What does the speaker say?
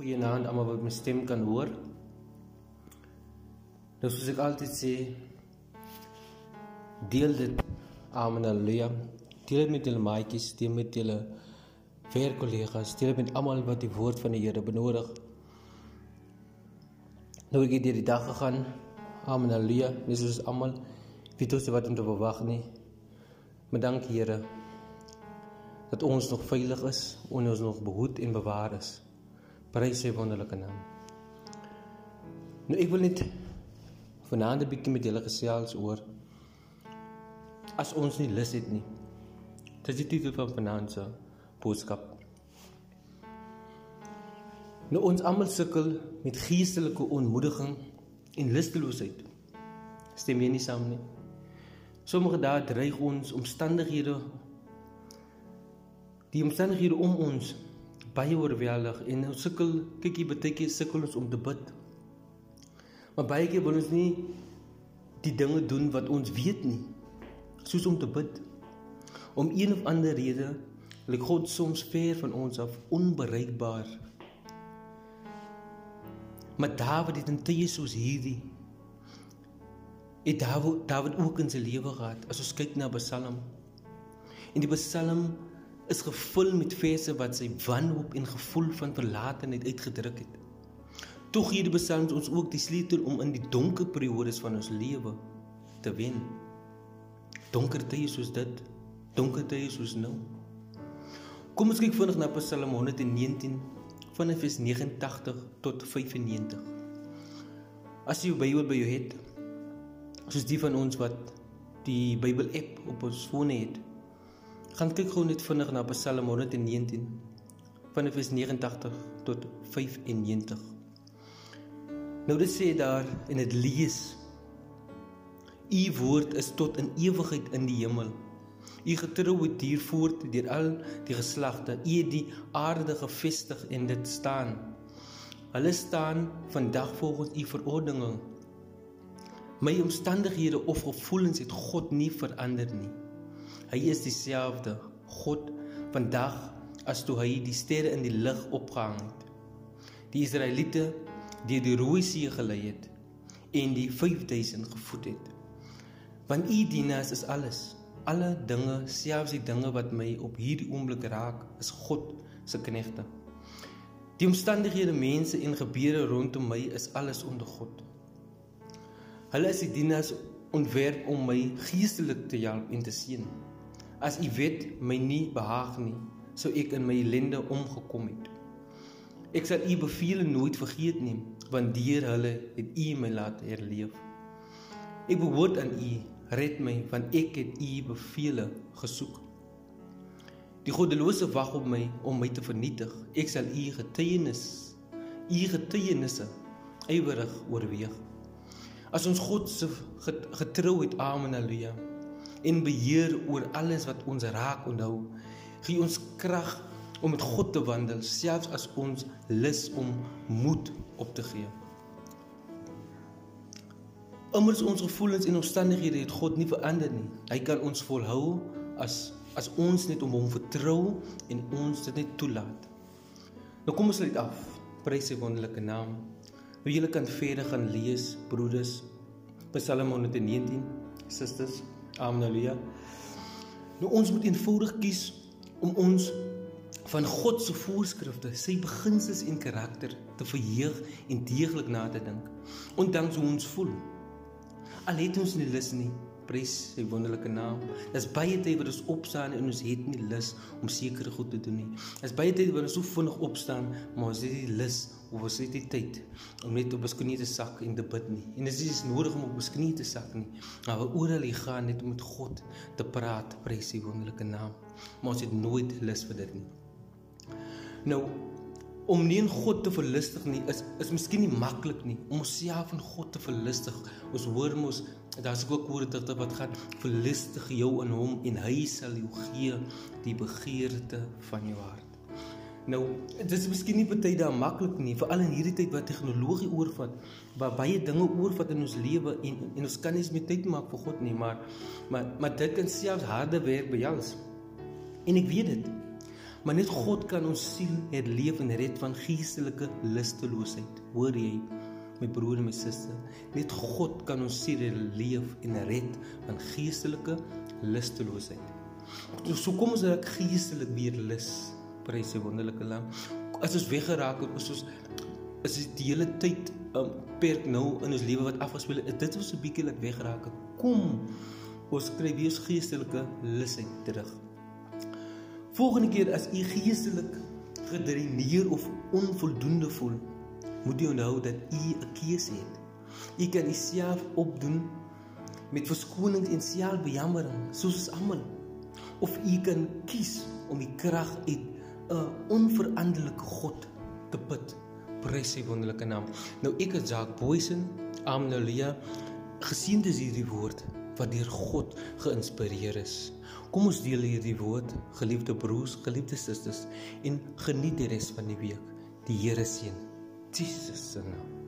Goeienaand almal wat my stem kan hoor. Nou soos ek altyd sê, deel dit amen haleluja. Deel dit met julle maatjies, deel met julle werkkollegas, deel dit met almal wat die woord van die Here benodig. Nou ek het hierdie dag gegaan. Amen haleluja. Dis is almal weet ons wat om te verwag nie. Maar dankie Here dat ons nog veilig is en ons nog behoed en bewaar is. Prys sy wonderlike naam. Nou ek wil net vanaand 'n bietjie met julle gesels oor as ons nie lus het nie. Dit is die titel van vanaand se boodskap. Nou ons almal sukkel met geestelike onmoediging en lusteloosheid. Stem jy nie saam nie? Sommige dae dreig ons omstandighede die omstandighede om ons baie oorweldig en ons sukkel kykie baie keer sukkel ons om te bid. Maar baie keer wil ons nie die dinge doen wat ons weet nie. Soos om te bid. Om een of ander rede lyk God soms ver van ons af onbereikbaar. Maar Dawid het in tye soos hierdie het Dawid, Dawid ook in sy lewe gehad. As ons kyk na Psalm en die Psalm is gevul met verse wat sy wanhoop en gevoel van verlatenheid uitgedruk het. Tog hierdie psalms ons ook die sleutel om in die donker periodes van ons lewe te wen. Donker tye soos dit, donker tye soos nou. Kom ons kyk vinnig na Psalm 119 vanaf vers 89 tot 95. As jy jou Bybel by jou het, soos die van ons wat die Bybel app op ons fone het, gaan kyk gou net vinnig na Psalm 119 vanaf vers 89 tot 95. Nou dit sê daar en dit lees U woord is tot in ewigheid in die hemel. U getrou het duur voort deur al die geslagte. U het die aarde gevestig en dit staan. Hulle staan vandag volgens u verordeninge. My omstandighede of gevoelens het God nie verander nie. Hy is dieselfde God vandag as toe hy die sterre in die lug opgehang het. Die Israeliete deur die Rooi See gelei het en die 5000 gevoed het. Want u dienaars is alles. Alle dinge, selfs die dinge wat my op hierdie oomblik raak, is God se knegte. Die omstandighede, mense en gebeure rondom my is alles onder God. Hulle is die dienaars ontwerp om my geestelik te help en te seën. As u wet my nie behaag nie, sou ek in my ellende omgekom het. Ek sal u beveel nooit vergeet nie, want deur hulle het u my laat herleef. Ek behoort aan u, red my, want ek het u beveel gesoek. Die goddelose wag op my om my te vernietig. Ek sal u getuienis, u getuienisse ywerig oorweeg. As ons God se getrouheid, amen, haleluja en beheer oor alles wat ons raak onthou. Gee ons krag om met God te wandel selfs as ons lus om moed op te gee. Immers ons gevoelens en omstandighede het God nie verander nie. Hy kan ons volhou as as ons net om hom vertrou en ons dit net toelaat. Nou kom ons lê dit af. Prys sy wonderlike naam. Wie julle kan verder gaan lees, broeders. Psalm 119, susters. Halleluja. Nou ons moet eenvoudig kies om ons van God se voorskrifte, sy beginsels en karakter te verheug en deeglik na te dink. Ondanks hoe ons voel. Al het ons nie lus nie, prys sy wonderlike naam. Dis baie tyd wat ons opstaan en ons het nie lus om sekere goed te doen nie. Dis baie tyd wat ons so vinnig opstaan, maar ons het nie lus of ons het nie tyd om net op ons knieë te sak en te bid nie. En dit is nodig om op ons knieë te sak nie. Maar oral jy gaan net om met God te praat, prys sy wonderlike naam. Maar ons het nooit lus vir dit nie. Nou om nie in God te verlustig nie is is miskien nie maklik nie om onsself in God te verlustig. Ons hoor mos daar's ook woorde dit wat gaan verlustig jou in hom en hy sal jou gee die begeerte van jou hart. Nou, dit is miskien nie baie dae maklik nie, veral in hierdie tyd wat tegnologie oorvat, waar baie dinge oorvat in ons lewe en en ons kan nie meer tyd maak vir God nie, maar maar maar dit kan selfs harde werk behels. En ek weet dit. Maar net God kan ons siel herleef en red van geestelike lusteloosheid. Hoor jy, my broer en my suster? Net God kan ons siel herleef en red van geestelike lusteloosheid. So, kom ons raak geestelik weer lus. Prys die wonderlike Lam. As ons weggeraak het, is ons is die hele tyd um perk nou in ons lewe wat afgespeel het. Dit was 'n bietjie laat weggeraak het. Kom ons kry weer geestelike lusheid terug. Volgende keer as u geestelik gedreineer of onvoldoende voel, moet u onthou dat u 'n keuse het. U kan uself opdoen met verskonings en selfbejammering soos ons almal. Of u kan kies om die krag uit 'n onveranderlike God te put. Prys sy wonderlike naam. Nou ek is Jacques Boysen. Amelia. Geseënd is hierdie woord wat deur God geïnspireer is. Kom ons deel hierdie woord, geliefde broers, geliefde susters, en geniet die res van die week. Die Here seën. Jesus se naam.